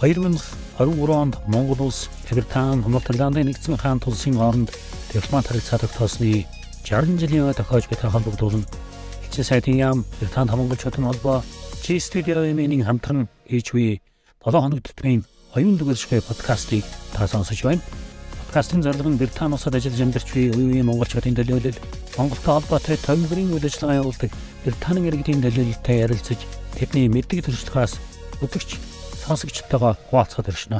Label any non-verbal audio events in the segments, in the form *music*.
2023 онд Монгол улс Британи, Хамт Ирландын нэгдсэн хаан тулсын хооронд дипломат харилцаа тогтоосны 60 жилийн өмнө тохиож буй холбогдуулан Хичээ сайтын яам Британи хамгаалчдын холбоо G Studio-ийн хамтран буй 7 хоног төтмийн оюун дүгэршгүй подкастыг та сонсож байна. Подкастын зорилго нь Британи улсад ажиллаж амьдарч буй үеийн монголчуудын төлөөлөл, Монголтой холбоотой төвлөрийн үйл ажиллагаа явуулдаг Британи иргэдийн төлөөлөлтэй ярилцаж тэдний мэддэг төрслөхөөс үзэгч сонсогчтойгоо хуваалцахад иршнэ.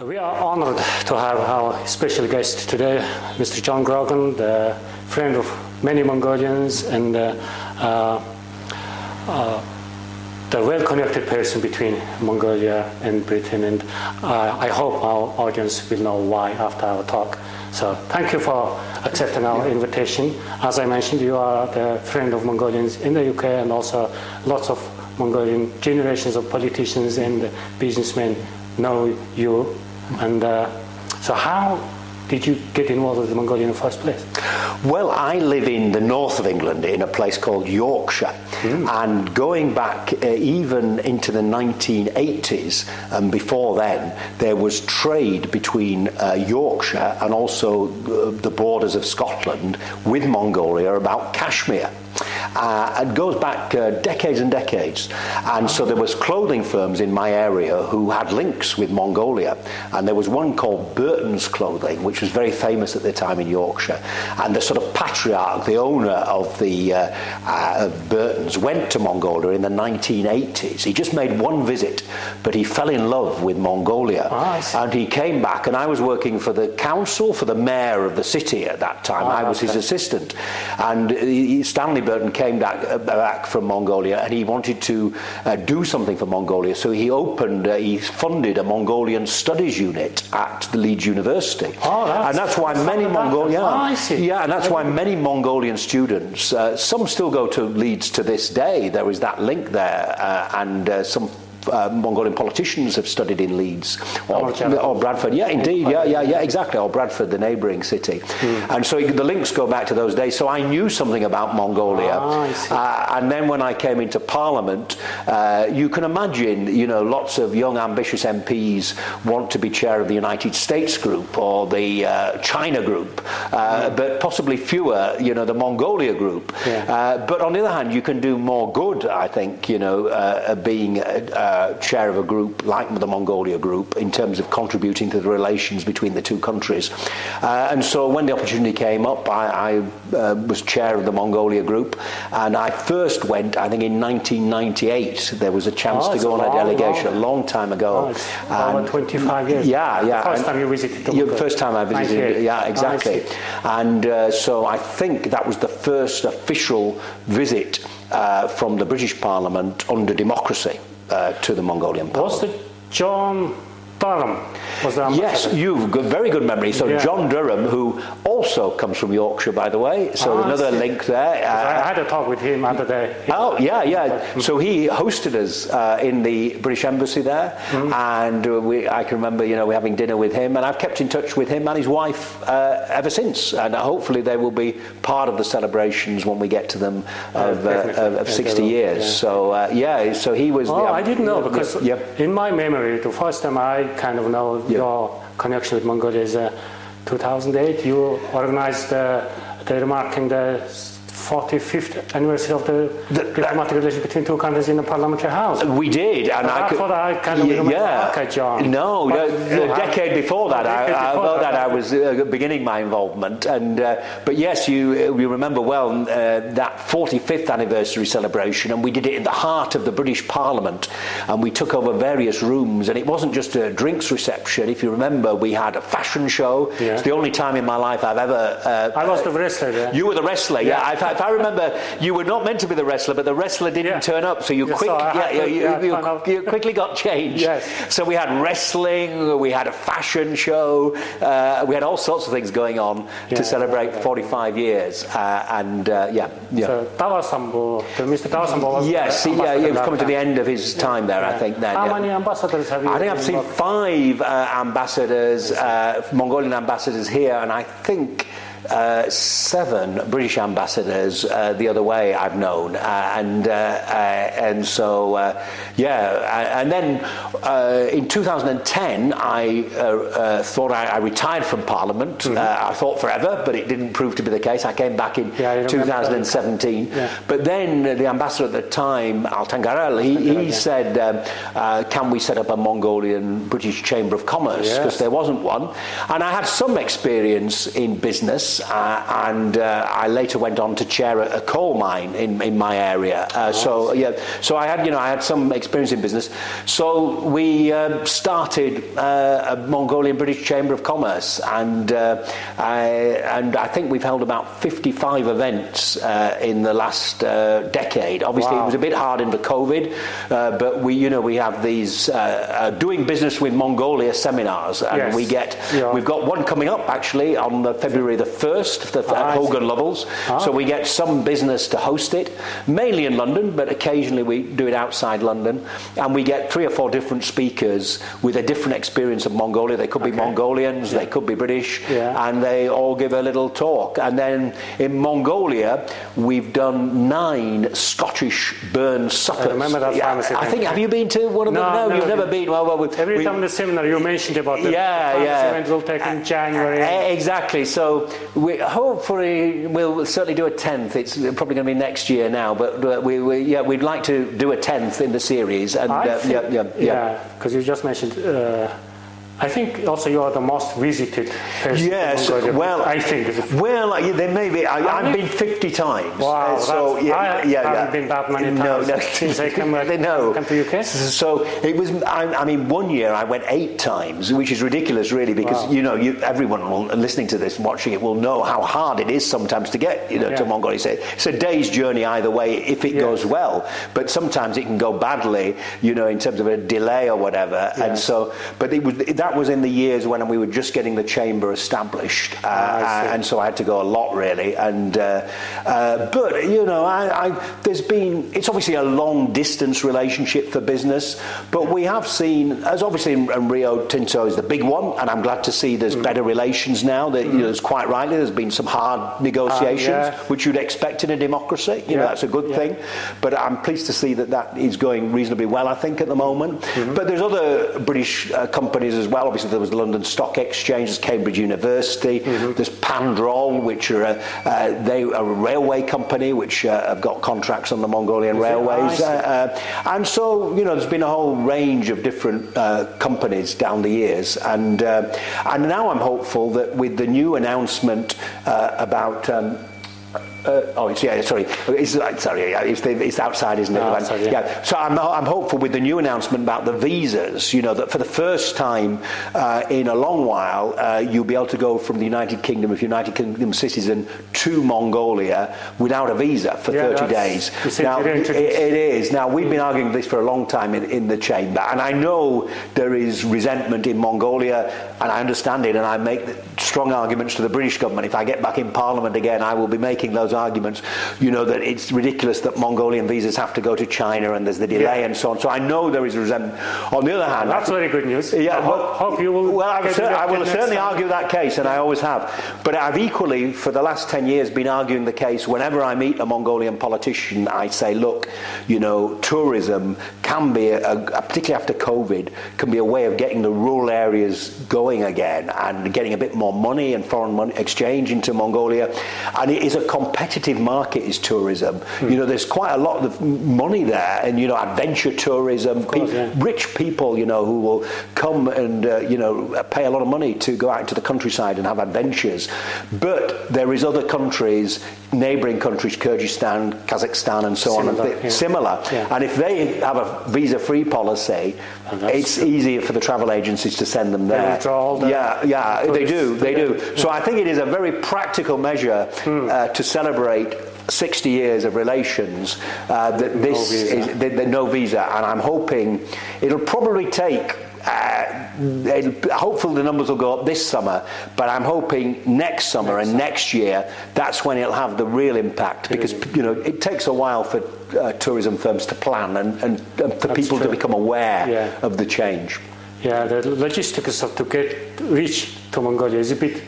We are honored to have our special guest today, Mr. John Grogan, the friend of many Mongolians and uh, uh, uh, the well-connected person between Mongolia and Britain. And uh, I hope our audience will know why after our talk. So thank you for accepting our invitation. As I mentioned, you are the friend of Mongolians in the UK and also lots of Mongolian generations of politicians and businessmen know you and uh, so, how did you get involved with the Mongolia in the first place? Well, I live in the north of England in a place called Yorkshire. Mm. And going back uh, even into the 1980s and before then, there was trade between uh, Yorkshire and also uh, the borders of Scotland with Mongolia about cashmere. Uh, it goes back uh, decades and decades. And so there was clothing firms in my area who had links with Mongolia. And there was one called Burton's Clothing, which was very famous at the time in Yorkshire. And the sort of patriarch, the owner of the uh, uh of Burton's, went to Mongolia in the 1980s. He just made one visit, but he fell in love with Mongolia. Oh, and he came back, and I was working for the council, for the mayor of the city at that time. Oh, I was okay. his assistant. And he, Stanley Burton came back, uh, back from Mongolia and he wanted to uh, do something for Mongolia. So he opened, uh, he funded a Mongolian studies unit at the Leeds University. Oh, that's, and that's why many Mongolian, yeah, yeah, and that's why many Mongolian students, uh, some still go to Leeds to this day. There is that link there, uh, and uh, some uh, Mongolian politicians have studied in Leeds or, or, Bradford. Yeah, indeed. Yeah, yeah, yeah, exactly. Or Bradford, the neighbouring city. Mm. And so the links go back to those days. So I knew something about Mongolia. Oh, uh, and then when I came into Parliament, uh, you can imagine, you know, lots of young, ambitious MPs want to be chair of the United States group or the uh, China group, mm. but possibly fewer, you know, the Mongolia group. Yeah. Uh, but on the other hand, you can do more good, I think, you know, being uh, chair of a group like the Mongolia group in terms of contributing to the relations between the two countries. Uh, and so when the opportunity came up, I, I uh, was chair of the Mongolia group, and I first went, I think in 1998, there was a chance oh, to go on a delegation long, a long time ago. Oh, and 25 years. Yeah, yeah. The first time you visited the First time I visited, yeah, exactly. and uh, so I think that was the first official visit uh, from the British Parliament under democracy uh, to the Mongolian power. Was the John Durham was the Yes, you've got very good memory. So yeah. John Durham, who also comes from Yorkshire, by the way, so oh, another link there. Uh, I had a talk with him other day. Oh yeah, yeah. So he hosted us uh, in the British Embassy there, mm-hmm. and we, I can remember, you know, we having dinner with him, and I've kept in touch with him and his wife uh, ever since, and hopefully they will be part of the celebrations when we get to them of, uh, of, of 60 years. Yeah. So uh, yeah, so he was. Oh, I didn't know because yeah. in my memory, the first time I kind of know yeah. your connection with Mongolia is uh, 2008. You organized uh, the remarking the 45th anniversary of the, the diplomatic relations between two countries in the parliamentary house. We did, and I, I could, thought I kind of yeah, yeah. John. No, no a decade before that, I, I, that, I was uh, beginning my involvement, and uh, but yes, you you remember well uh, that 45th anniversary celebration, and we did it in the heart of the British Parliament, and we took over various rooms, and it wasn't just a drinks reception. If you remember, we had a fashion show. Yeah. It's the only time in my life I've ever. Uh, I was the wrestler. Yeah. You were the wrestler. Yeah, yeah if I remember, you were not meant to be the wrestler, but the wrestler didn't yeah. turn up, so you quick, so yeah, to, you, yeah, you, you, quickly got changed. yes. So we had wrestling, we had a fashion show, uh, we had all sorts of things going on to celebrate 45 years, uh, and uh, yeah, yeah. So Davaasambuu, Mr. Davaasambuu was yes, yeah, he was coming to the end of his time there, I think. Then, How many ambassadors have you? I think I've seen five uh, ambassadors, uh, Mongolian ambassadors here, and I think uh, seven British ambassadors uh, the other way I've known, uh, and uh, uh, and so uh, yeah, and then in 2010 I thought I, I, retired from Parliament. Mm-hmm. I thought forever, but it didn't prove to be the case. I came back in yeah, 2017, yeah. but then the ambassador at the time, Altangerel, he, he said, um, "Can we set up a Mongolian British Chamber of Commerce?" Because yes. there wasn't one, and I had some experience in business, uh, and uh, I later went on to chair a, a coal mine in, in my area. Uh, so yeah, so I had you know I had some experience in business. So we um, started uh, a Mongolian British Chamber of Commerce, and uh, I, and I think we've held about 55 events uh, in the last decade. Obviously, wow. it was a bit hard in the COVID, but we you know we have these doing business with Mongolia seminars, and yes. we get yeah. we've got one coming up actually on the February the 1st the, at Hogan Lovells. Ah. So we get some business to host it, mainly in London, but occasionally we do it outside London. And we get three or four different speakers with a different experience of Mongolia. They could be okay. Mongolians, yeah. they could be British, yeah. and they all give a little talk. And then in Mongolia, we've done nine Scottish Burns suppers. I remember that yeah, I think, have you been to one of them? No, no you've never been. Well, well, we, Every we, time the seminar you mentioned about the, yeah, the yeah. event will take in January. Exactly. So we hopefully we'll certainly do a tenth. It's probably going to be next year now, but we, we yeah we'd like to do a tenth in the series. And uh, think, yeah, yeah, because yeah. you just mentioned. Uh, I think also you are the most visited person. Yes, well, I think. Well, there may be. I, have been 50 times. Wow, uh, so yeah, I yeah, haven't yeah. been that many times no, no. *laughs* since I came, *laughs* back, no. come to UK. So it was. I, I, mean, one year I went eight times, which is ridiculous, really, because wow. you know, you, everyone will, listening to this and watching it will know how hard it is sometimes to get you know yeah. to Mongolia. It's a day's journey either way if it goes well, but sometimes it can go badly, you know, in terms of a delay or whatever. And so, but it was that that was in the years when we were just getting the chamber established, uh, uh, and so I had to go a lot really. And uh, uh, but you know, I, I, there's been it's obviously a long distance relationship for business, but we have seen as obviously in, in Rio Tinto is the big one, and I'm glad to see there's mm. better relations now. That mm. you know, there's quite rightly there's been some hard negotiations, uh, yeah. which you'd expect in a democracy. You yeah. know, that's a good yeah. thing. But I'm pleased to see that that is going reasonably well. I think at the moment. Mm-hmm. But there's other British uh, companies as well. Obviously there was the London Stock Exchange, there's Cambridge University, mm-hmm. there's Pandrol, which are a, uh, they are a railway company which uh, have got contracts on the Mongolian Is railways. Uh, uh, and so, you know, there's been a whole range of different uh, companies down the years. And, and now I'm hopeful that with the new announcement about um, uh, oh, it's, yeah, sorry. It's, sorry, it's, the, it's outside, isn't it? No, outside, yeah. yeah. So I'm, I'm hopeful with the new announcement about the visas, you know, that for the first time uh, in a long while, uh, you'll be able to go from the United Kingdom, if United Kingdom citizen, to Mongolia without a visa for yeah, 30 days. Now, it, it is. Now, we've been arguing this for a long time in, in the chamber, and I know there is resentment in Mongolia, and I understand it, and I make strong arguments to the British government. If I get back in Parliament again, I will be making those arguments, you know, that it's ridiculous that Mongolian visas have to go to China and there's the delay yeah. and so on. So I know there is resentment. On the other hand, that's very good news. Yeah, I well, hope you will. Well, I, cer- I will certainly argue that case, and I always have. But I've equally, for the last ten years, been arguing the case. Whenever I meet a Mongolian politician, I say, look, you know, tourism can be, a, a, particularly after COVID, can be a way of getting the rural areas going again and getting a bit more money and foreign money exchange into Mongolia. And it is a competitive market is tourism. Hmm. You know, there's quite a lot of money there, and you know, adventure tourism. Course, pe- yeah. Rich people, you know, who will come and uh, you know pay a lot of money to go out into the countryside and have adventures. But there is other countries, neighbouring countries, Kyrgyzstan, Kazakhstan, and so similar, on, and yeah. similar. Yeah. And if they have a visa-free policy, it's easier for the travel agencies to send them there. The yeah, yeah, they do, they do. So I think it is a very practical measure hmm. uh, to celebrate celebrate 60 years of relations uh, that this no is the, the no visa, and I'm hoping it'll probably take. Uh, hopefully the numbers will go up this summer, but I'm hoping next summer next and summer. next year that's when it'll have the real impact because you know it takes a while for uh, tourism firms to plan and, and, and for that's people true. to become aware yeah. of the change. Yeah, the logistics of to get reach to Mongolia is a bit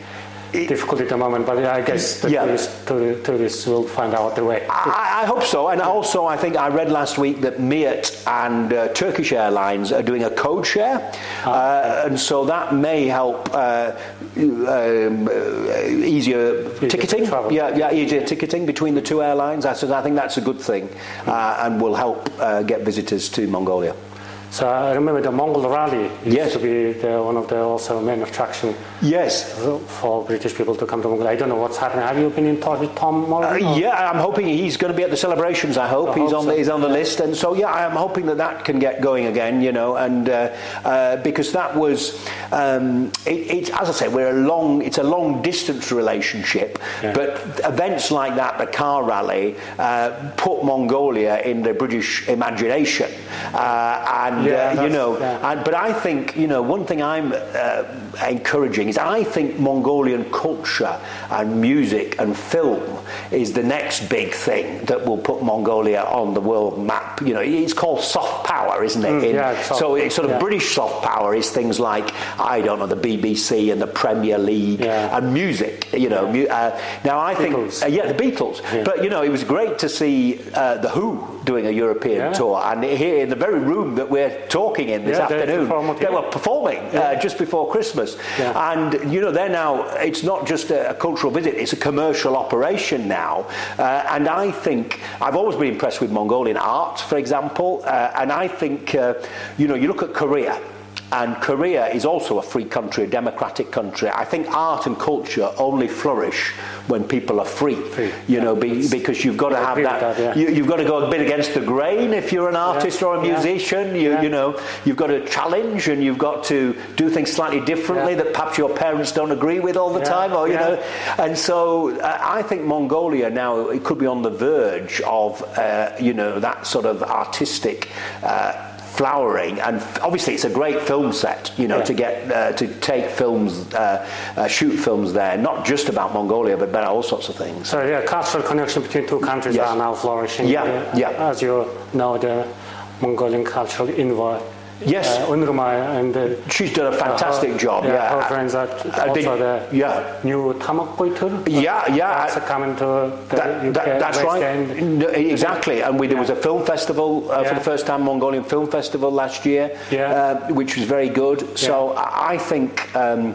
difficult at the moment, but I guess the Yeah. tourists, tourists will find out the way. I, I hope so, and also I think I read last week that Miat and uh, Turkish Airlines are doing a code share, uh, and so that may help uh, um, uh, easier ticketing. Yeah, yeah, easier ticketing between the two airlines. I, I think that's a good thing, uh, and will help uh, get visitors to Mongolia. So I remember the Mongol Rally used Yes. to be the, one of the also main attraction Yes. for British people to come to Mongolia. I don't know what's happening. Have you been in touch with Tom Uh, yeah, I'm hoping he's going to be at the celebrations. I hope I he's hope on the he's on the list, and so yeah, I'm hoping that that can get going again. You know, and uh, uh, because that was, um, it, it, as I say, we're a long it's a long distance relationship, Yeah. but events like that, the car rally, uh, put Mongolia in the British imagination, uh, and Yeah, uh, you know, yeah. and, but I think you know one thing I'm uh, encouraging is I think Mongolian culture and music and film is the next big thing that will put Mongolia on the world map. You know, it's called soft power, isn't it? In- Mm, yeah, soft- so it's sort of yeah. British soft power is things like I don't know the BBC and the Premier League Yeah. and music. You know, mu- uh, now I Beatles. think uh, yeah the Beatles, Yeah. but you know it was great to see uh, the Hu doing a European Yeah. tour and here in the very room that we're talking in this Yeah, afternoon they yeah. were performing uh, just before Christmas. Yeah. And, you know, they're now, it's not just a, a cultural visit, it's a commercial operation now. Uh, and I think, I've always been impressed with Mongolian art, for example. Uh, and I think, uh, you know, you look at Korea. And Korea is also a free country, a democratic country. I think art and culture only flourish when people are free. Free, You know, be, because you've got to have that. that, yeah. you, you've got to go a bit against the grain if you're an artist or a yeah. musician. You, Yeah. you know, you've got to challenge and you've got to do things slightly differently Yeah. that perhaps your parents don't agree with all the Yeah, time, or you yeah. know. And so uh, I think Mongolia now it could be on the verge of uh, you know that sort of artistic. Uh, flowering and obviously it's a great film set you know Yeah. to get uh, to take films uh, uh, shoot films there not just about mongolia but about all sorts of things So yeah, cultural connection between two countries Yes. are now flourishing. Yeah, yeah. As you know, the Mongolian cultural envoy, Yes. uh, Unruma, and uh, she's done a fantastic her, job Yeah, yeah her friends are I also think- the yeah new Tamakpoitur. Yeah, yeah. That's coming to the That, UK that, that's West right. End. No, exactly. And we, there was a film festival uh, for the first time, Mongolian Film Festival last year, Yeah. uh, which was very good. So I I think um,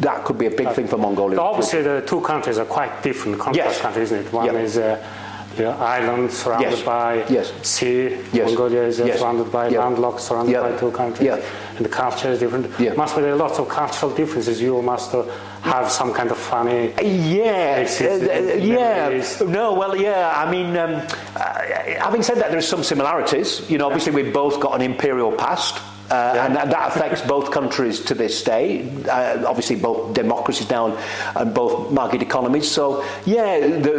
that could be a big thing for Mongolia. Obviously, the two countries are quite different contrast Yes. countries, isn't it? One Yeah. is uh, the island surrounded Yes. by Yes. sea. Yes. Mongolia is uh, Yes. surrounded by Yeah. landlocked, surrounded Yeah. by two countries. Yeah. And the culture is different. Yeah. Must be there are lots of cultural differences. You must uh, have some kind of funny. Yeah, uh, uh, yeah. No, well, yeah. I mean, um, uh, having said that, there are some similarities. You know, obviously we've both got an imperial past. Uh, And that, that affects both countries to this day. Uh, obviously, both democracies now and, both market economies. So, yeah, the,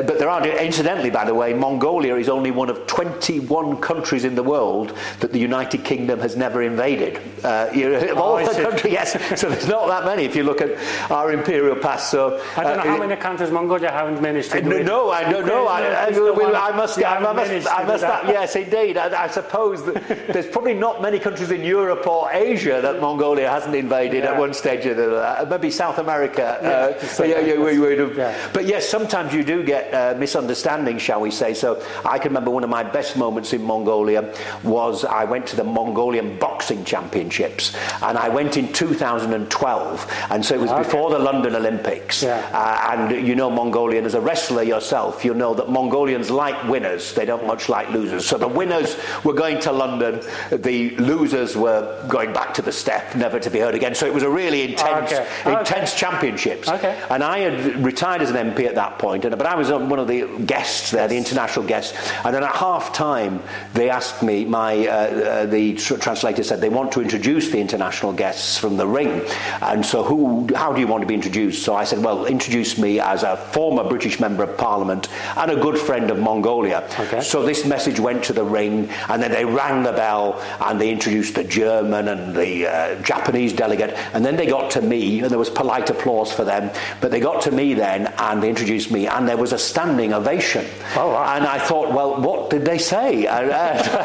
uh, but there are, incidentally, by the way, Mongolia is only one of 21 countries in the world that the United Kingdom has never invaded. Uh, of Oh, all I the countries, yes. *laughs* So there's not that many if you look at our imperial past. So I don't know uh, how many countries Mongolia haven't managed to do no, it. no, I don't know. I, I, Ukraine is the will- one I must, I must, I must. yes, indeed. I, I suppose that *laughs* there's probably not many countries in Europe or Asia that Mongolia hasn't invaded Yeah. at one stage or another. Maybe South America. Yeah, uh, so yeah, yeah, we have. Yeah. But yes, sometimes you do get uh, misunderstandings, shall we say? So I can remember one of my best moments in Mongolia was I went to the Mongolian Boxing Championships, and I went in 2012, and so it was Okay. before the London Olympics. Yeah. Uh, and you know Mongolian as a wrestler yourself, you know that Mongolians like winners. They don't much like losers. So the winners were going to London, the losers were going back to the steppe, never to be heard again. So it was a really intense, Okay. Okay. intense championships. Okay. And I had retired as an MP at that point, and, but I was uh, one of the guests there, the international guests. And then at half time, they asked me, my uh, uh, the tr- translator said they want to introduce the international guests from the ring. And so, who, how do you want to be introduced? So I said, well, introduce me as a former British member of Parliament and a good friend of Mongolia. Okay. So this message went to the ring, and then they rang the bell, and the they introduced the German and the uh, Japanese delegate, and then they got to me, and there was polite applause for them. But they got to me then, and they introduced me, and there was a standing ovation. Oh, wow. And I thought, well, what did they say? *laughs* I,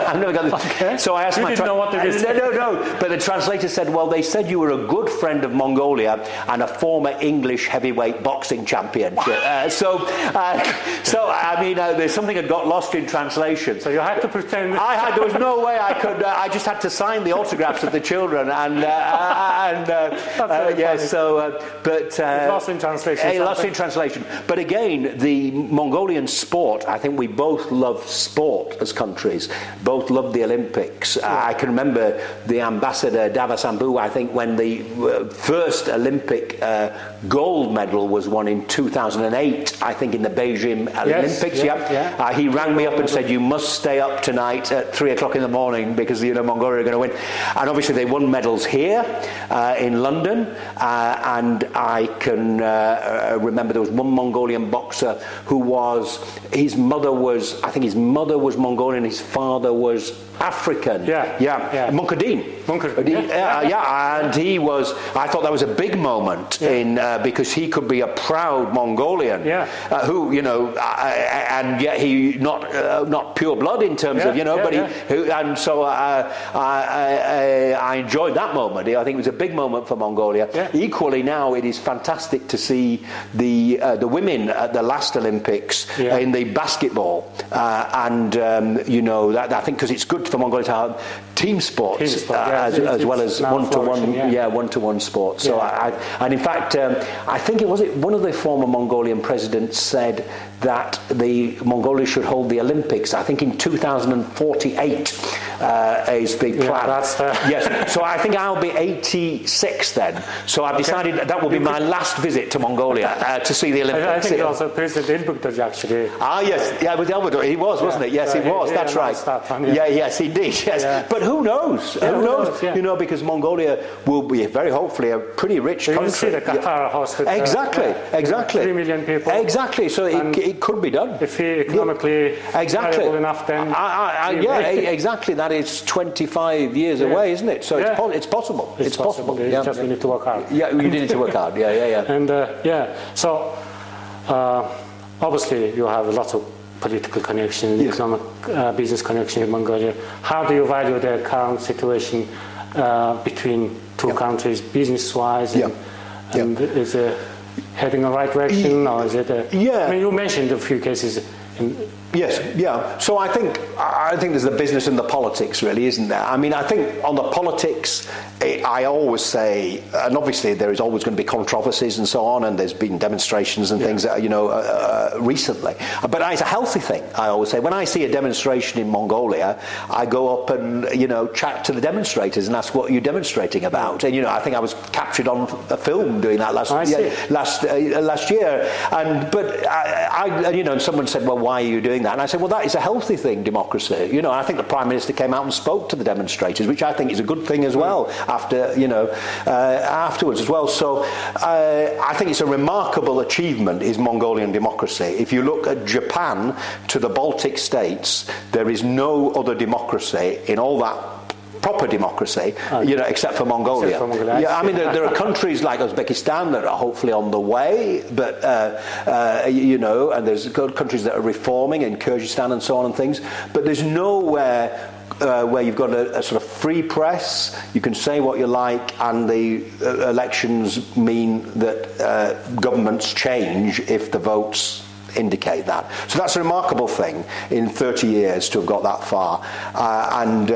have never got this. Okay. So I asked You my didn't know what they say. No, no, no. But the translator said, well, they said you were a good friend of Mongolia and a former English heavyweight boxing champion. Uh, so, uh, so I mean, uh, there's something that got lost in translation. So you had to pretend. I had. There was no way I could. Uh, I just had to sign the autographs of the children, and uh, *laughs* and uh, uh, yeah. funny. So, uh, but uh, lost in translation, eh, lost in translation. But again, the Mongolian sport. I think we both love sport as countries. Both love the Olympics. Uh, I can remember the ambassador Davaasambuu. I think when the uh, first Olympic uh, gold medal was won in 2008. I think in the Beijing Olympics. yeah, yeah. Uh, he rang me up and said, "You must stay up tonight at three o'clock in the morning because you know Mongolia are going to win." And obviously, they won medals here uh, in London. Uh, and I can uh, uh, remember there was one Mongolian boxer who was his mother was I think his mother was Mongolian, his father was African. Yeah, yeah, yeah. Munkadeen. Munkadeen, Yeah, yeah. uh, yeah, and he was. I thought that was a big moment in uh, because he could be a proud Mongolian. Yeah. Uh, who you know, uh, and yet he not uh, not pure blood in terms of you know, but he who, and so uh, I, I, I enjoyed that moment. I think it was a big moment for Mongolia. Equally now, it is fantastic to see the uh, the women at the last Olympics in the basketball, uh, and um, you know that I think because it's good for Mongolia to have team sports Team sport, uh, yeah. as, as well as one to one, yeah. one to one sports. So. I, I, and in fact, um, I think it was it one of the former Mongolian presidents said that the Mongolia should hold the Olympics. I think in 2048 uh, is the Yeah, plan. that's the- *laughs* yes. So I think I'll be 86 then. So I've decided that, will be my last visit to Mongolia uh, to see the Olympics. I, I think also President Elbegdorj actually. Ah, yes, yeah, with Elbegdorj, he was, wasn't it? Yes, he was. That's right. that one, yeah. yes, indeed. *laughs* Yes, Yeah. but who knows? Yeah, who who knows? knows, yeah. You know, because Mongolia will be very hopefully a pretty rich You country. see the Qatar hosted. uh, Exactly, yeah, exactly. Three million people. Exactly. So it, it could be done. If he economically Exactly. enough, then I, I, I, yeah, exactly. That is 25 years away, isn't it? So it's, po- it's possible. It's, possible. You Yeah. just need to work hard. yeah, you need to work hard. Yeah, yeah, yeah. *laughs* And uh, yeah, so uh, obviously you have lots of political connection, Yes. economic uh, business connection in Mongolia. How do you value the current situation uh, between two countries, business-wise? And, Yeah. and is it heading in the right direction, or is it? A, Yeah. I mean, you mentioned a few cases. In, Yes, yeah. So I think I think there's the business and the politics, really, isn't there? I mean, I think on the politics, I always say, and obviously there is always going to be controversies and so on, and there's been demonstrations and things, that, you know, uh, uh, recently. But it's a healthy thing. I always say when I see a demonstration in Mongolia, I go up and you know chat to the demonstrators and ask what are you're demonstrating about. And you know, I think I was captured on a film doing that last yeah, see. Last uh, last year. And but I, I, you know, and someone said, "Well, why are you doing that?" And I said, "Well, that is a healthy thing, democracy." You know, I think the prime minister came out and spoke to the demonstrators, which I think is a good thing as well. After you know, uh, afterwards as well. So uh, I think it's a remarkable achievement is Mongolian democracy. If you look at Japan to the Baltic states, there is no other democracy in all that proper democracy, you know, except for Mongolia. Except for Mongolia. Yeah, I mean, there, there are *laughs* countries like Uzbekistan that are hopefully on the way, but uh, uh, you know, and there's good countries that are reforming in Kyrgyzstan and so on and things. But there's nowhere. Uh, where you've got a, a sort of free press, you can say what you like, and the uh, elections mean that uh, governments change if the votes indicate that. So that's a remarkable thing in 30 years to have got that far. Uh, and uh,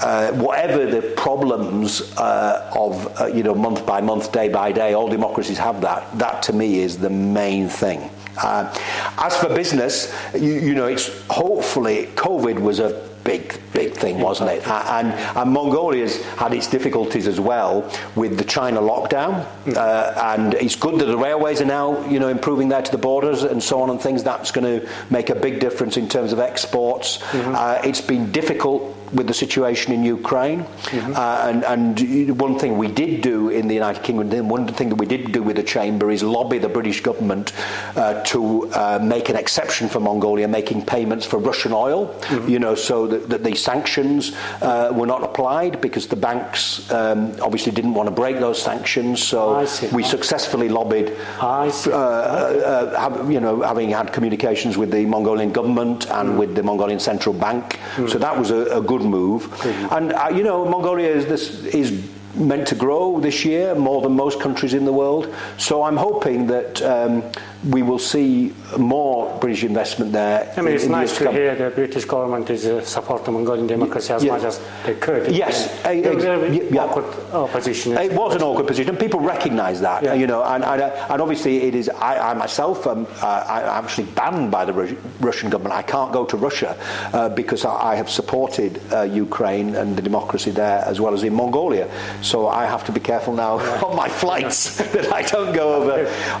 uh, whatever the problems uh, of, uh, you know, month by month, day by day, all democracies have that. That to me is the main thing. Uh, as for business, you, you know, it's hopefully COVID was a big, big thing, wasn't it? And, and Mongolia's had its difficulties as well with the China lockdown. Uh, and it's good that the railways are now, you know, improving there to the borders and so on and things. That's going to make a big difference in terms of exports. Uh, it's been difficult with the situation in Ukraine. Mm-hmm. Uh, and, and one thing we did do in the United Kingdom, one thing that we did do with the Chamber is lobby the British government uh, to uh, make an exception for Mongolia, making payments for Russian oil, mm-hmm. you know, so that, that the sanctions uh, were not applied because the banks um, obviously didn't want to break those sanctions. So we successfully lobbied, uh, uh, have, you know, having had communications with the Mongolian government and mm. with the Mongolian central bank. Mm. So that was a, a good move. Mm. And uh, you know, Mongolia is this is meant to grow this year more than most countries in the world. So I'm hoping that um, we will see more British investment there. I mean, it's nice to, hear the British government is uh, supporting Mongolian democracy as yeah. much as they could. Yes, a, a, yeah. awkward position. It was an awkward position. People recognise that, yeah. you know, and, and, uh, and, obviously it is. I, I myself am uh, I'm actually banned by the Russian government. I can't go to Russia uh, because I, I, have supported uh, Ukraine and the democracy there as well as in Mongolia. So I have to be careful now *laughs* on my flights *laughs* that I don't go over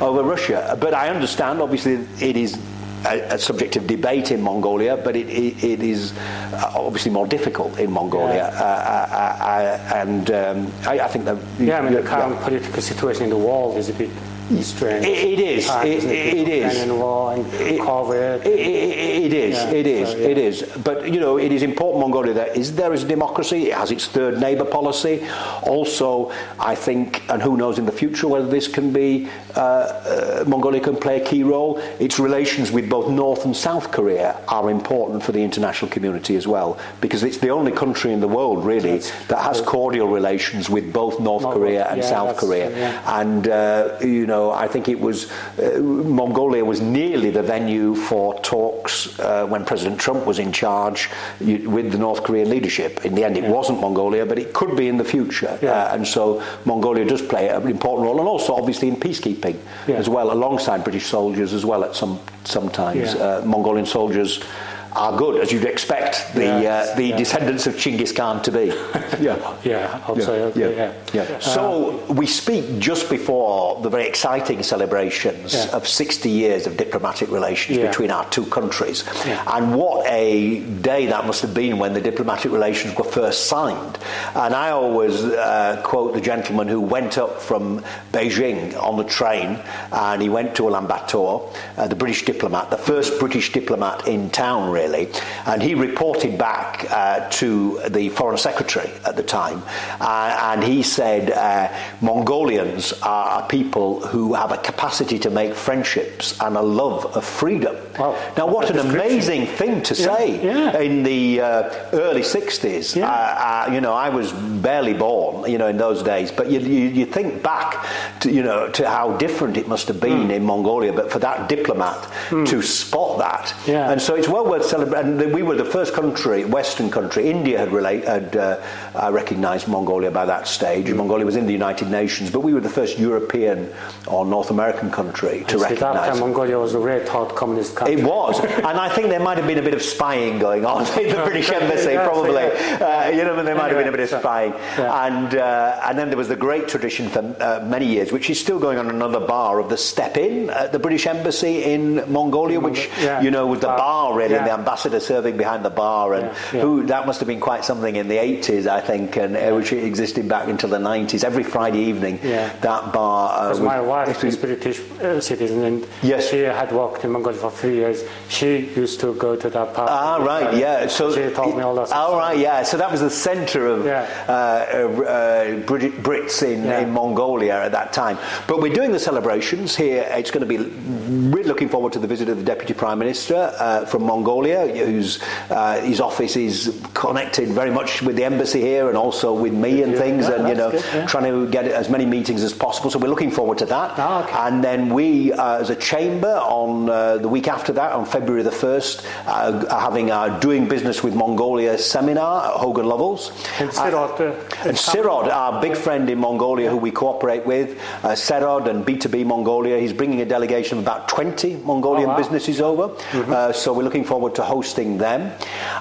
*laughs* over Russia. But I understand, obviously, it is a, a, subject of debate in Mongolia, but it, it, it is uh, obviously more difficult in Mongolia. Yeah. Uh, uh, uh, and um, I, I, think that. Yeah, I mean, the current yeah. political situation in the world is a bit strange. It, it is. it, it, it is. War and COVID. It, is. Yeah, it is. So, yeah. It is. But you know, it is important Mongolia that is there is a democracy. It has its third neighbour policy. Also, I think, and who knows in the future whether this can be uh, uh, Mongolia can play a key role. Its relations with both North and South Korea are important for the international community as well, because it's the only country in the world really that has cordial relations with both North Korea and yeah, South Korea. And uh, you know know, I think it was uh, Mongolia was nearly the venue for talks uh, when President Trump was in charge with the North Korean leadership. In the end, it yeah. wasn't Mongolia, but it could be in the future. Yeah. Uh, and so Mongolia does play an important role, and also obviously in peacekeeping yeah. as well, alongside British soldiers as well. At some sometimes uh, Mongolian soldiers are good, as you'd expect the uh, the descendants of Chinggis Khan to be. *laughs* yeah, yeah, I'll yeah. say okay, yeah. yeah. yeah. So we speak just before the very exciting celebrations of 60 years of diplomatic relations between our two countries, and what a day that must have been when the diplomatic relations were first signed. And I always uh, quote the gentleman who went up from Beijing on the train, and he went to Ulaanbaatar, uh, the British diplomat, the first British diplomat in town. Really really. And he reported back uh, to the Foreign Secretary at the time, uh, and he said uh, Mongolians are a people who have a capacity to make friendships and a love of freedom. Wow. Now, what an amazing thing to say yeah. Yeah. in the uh, early 60s. Yeah. Uh, uh, you know, I was barely born, you know, in those days, but you, you, you, think back to, you know, to how different it must have been mm. in Mongolia, but for that diplomat mm. to spot that. And so it's well worth and we were the first country, Western country. India had, relate, had uh, uh, recognised Mongolia by that stage. Mm. Mongolia was in the United Nations, but we were the first European or North American country to recognise. At that time, Mongolia was a red hot communist country. It was, and I think there might have been a bit of spying going on *laughs* in the British *laughs* embassy, yeah, probably. Yeah. Uh, you know, there might have been a bit of spying, yeah. and uh, and then there was the great tradition for uh, many years, which is still going on another bar of the Steppe Inn at the British embassy in Mongolia, which you know was the bar really, the ambassador serving behind the bar, and yeah, yeah. who that must have been quite something in the 80s, I think, and uh, which existed back until the 90s. Every Friday evening, that bar. Uh, my wife is British uh, citizen, and yes. she had worked in Mongolia for three years. She used to go to that pub. Ah, right, yeah. So she told me all that. All right, yeah. So that was the centre of uh, uh, Brits in, in Mongolia at that time. But we're doing the celebrations here. It's going to be. We're looking forward to the visit of the Deputy Prime Minister uh, from Mongolia whose uh, his office is connected very much with the embassy here and also with me and things, yeah, and you know, good, yeah. trying to get as many meetings as possible. So we're looking forward to that. Oh, okay. And then we, uh, as a chamber, on uh, the week after that, on February the first, uh, are having our doing business with Mongolia seminar at Hogan Lovells. And Sirod, uh, and Sirod, our big friend in Mongolia, yeah. who we cooperate with, uh, Sirod and B2B Mongolia. He's bringing a delegation of about 20 Mongolian oh, wow. businesses over. Mm-hmm. so we're looking forward to to hosting them.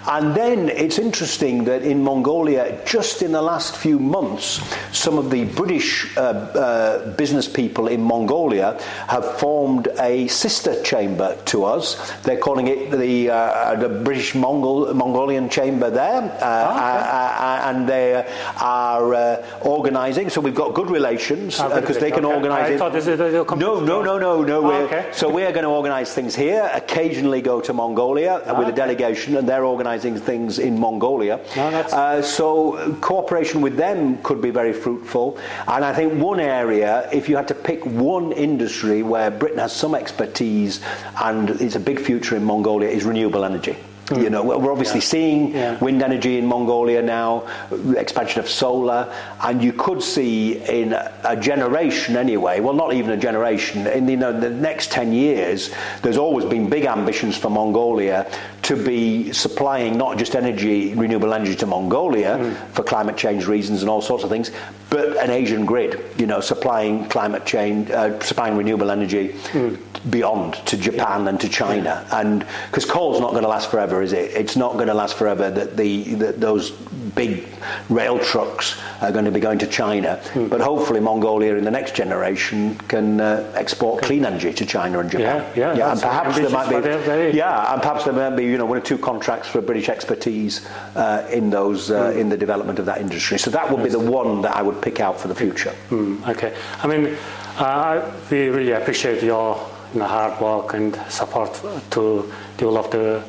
And then it's interesting that in Mongolia, just in the last few months, some of the British uh, uh, business people in Mongolia have formed a sister chamber to us. They're calling it the, uh, the British Mongol, Mongolian Chamber there. Uh, Oh, okay. uh, uh, and they are uh, organising, so we've got good relations Ah, because good. they can Okay. organise I it. thought this is a- a no, no, no, no, no. Ah, we're- okay. So we are going to organise things here. Occasionally go to Mongolia with a delegation, and they're organising things in Mongolia. No, Uh, so uh, cooperation with them could be very fruitful. And I think one area, if you had to pick one industry where Britain has some expertise and it's a big future in Mongolia, is renewable energy. You know, we're obviously seeing Hmm. Yeah. wind energy in Mongolia now, expansion of solar, and you could see in a generation anyway, well, not even a generation, in you know, the next 10 years, there's always been big ambitions for Mongolia to be supplying not just energy, renewable energy to Mongolia for climate change reasons and all sorts of things, but an Asian grid, you know, supplying climate change, uh, supplying renewable energy beyond to Japan and to China. And because coal's not going to last forever, is it? It's not going to last forever. That the that those big rail trucks are going to be going to China. But hopefully, Mongolia in the next generation can uh, export clean energy to China and Japan. Yeah, yeah, yeah and perhaps there might be. Yeah, and perhaps there might be you know one or two contracts for British expertise uh, in those uh, in the development of that industry. So that would be the one that I would pick out for the future. Mm, okay. I mean, uh, we really appreciate your you know, hard work and support to develop the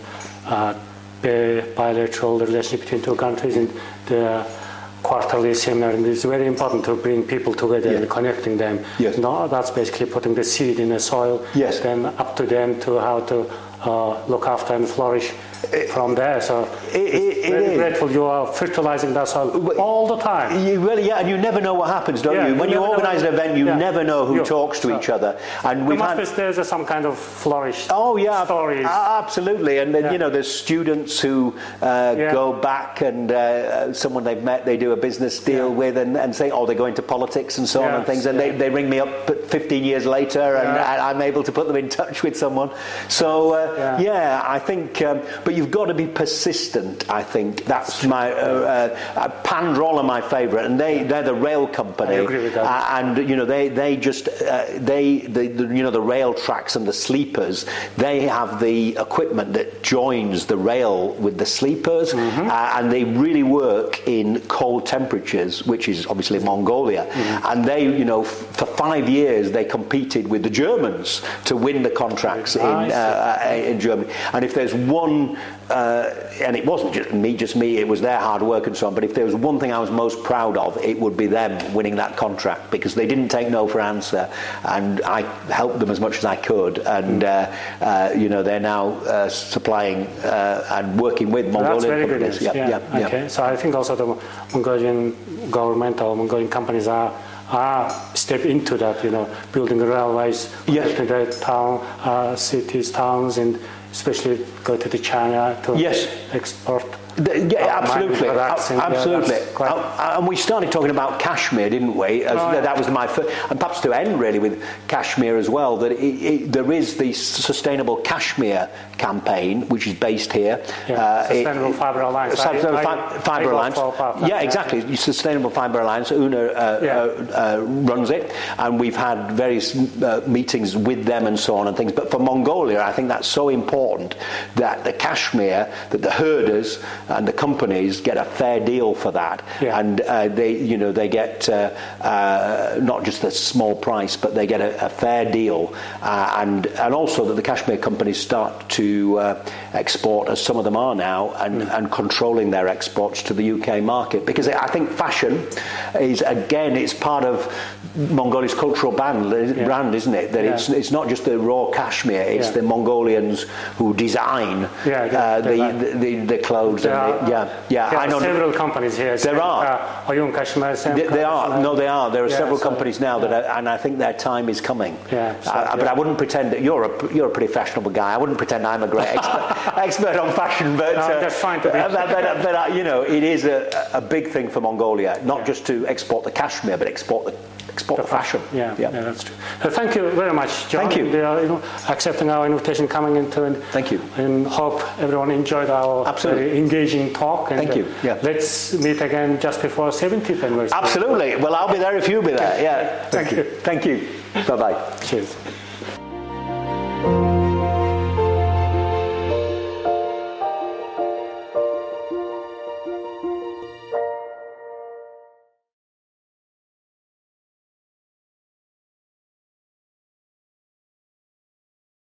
uh, bilateral relationship between two countries and the quarterly seminar. And it's very important to bring people together and connecting them. Yes. No, that's basically putting the seed in the soil. Yes. Then up to them to how to uh, look after and flourish from there. So it- it- it very is. grateful you are fertilizing that soil But- all the time. You really, yeah, and you never know what happens, don't Yeah, you? When you organise an event, you yeah. never know who You- talks to so- each other. And we've must had. be there's some kind of flourish. Oh yeah, stories. absolutely. And then Yeah. you know, there's students who uh, go back and uh, uh, someone they've met, they do a business deal with, and, and say, oh, they're going to politics and so on and things, and they, they ring me up 15 years later, and. I, I'm able to put them in touch with someone. So uh, Yeah. yeah. I think, um, but you've got to be persistent. I think that's my uh, uh, Pandrol are my favourite, and they they're the rail company. I agree with that. Uh, and you know they they just uh, they the, the you know the rail tracks and the sleepers they have the equipment that joins the rail with the sleepers Mm-hmm. uh, and they really work in cold temperatures which is obviously Mongolia Mm-hmm. and they you know f- for five years they competed with the Germans to win the contracts in uh, in Germany and if there's one uh, and it wasn't just me just me it was their hard work and so on but if there was one thing I was most proud of it would be them winning that contract because they didn't take no for answer and I helped them as much as I could and uh, uh, you know they're now uh, supplying uh, and working with Mongolian that's very good companies news. yeah, okay. So I think also the Mongolian government or Mongolian companies are are step into that. You know, building railways, Yes. connecting town, uh, cities, towns, and especially go to the China to Yes. export. The- yeah, absolutely, mining products A- and, yeah, absolutely. quite- Uh, and we started talking about cashmere, didn't we? As, Oh, yeah. That was my first, and perhaps to end really with cashmere as well. That it, it, there is the Sustainable Cashmere campaign, which is based here. Yeah, Uh, it- Sustainable Fibre Alliance. Sustainable I- Fi- I Fibre Alliance. for part of that, Yeah, yeah. exactly. Sustainable Fibre Alliance. Una uh, Yeah. uh, uh, runs it, and we've had various uh, meetings with them and so on and things. But for Mongolia, I think that's so important that the cashmere, that the herders and the companies get a fair deal for that, Yeah. and uh, they, you know, they get uh, uh, not just a small price, but they get a, a fair deal, uh, and and also that the cashmere companies start to uh, export, as some of them are now, and, and controlling their exports to the UK market. Because I think fashion is again, it's part of Mongolia's cultural band, brand, isn't it? That Yeah. it's it's not just the raw cashmere; it's Yeah. the Mongolians who design Yeah, uh, the, the, the the clothes are, yeah, yeah. There I are know several companies here. There are. Uh, Oyun Kashmir, Sam they are. No, they are. There are Yeah, several so- companies now that, are, and I think their time is coming. Yeah, so- Uh, But I wouldn't pretend that you're a you're a pretty fashionable guy. I wouldn't pretend I'm a great *laughs* expert, expert on fashion. But No, uh, that's fine to be. But, but, but, uh, you know, it is a, a big thing for Mongolia, not Yeah. just to export the cashmere, but export the export the, fashion. Yeah, yeah, that's true. So thank you very much, John. Thank you. Are, you know, accepting our invitation, coming into and Thank you. And hope everyone enjoyed our Absolutely. very engaging talk. And, Thank you. uh, Yeah. Let's meet again just before 70th anniversary. Absolutely. Well, I'll be there if you'll be there. Yeah. Thank you. Thank you. Bye bye. Cheers.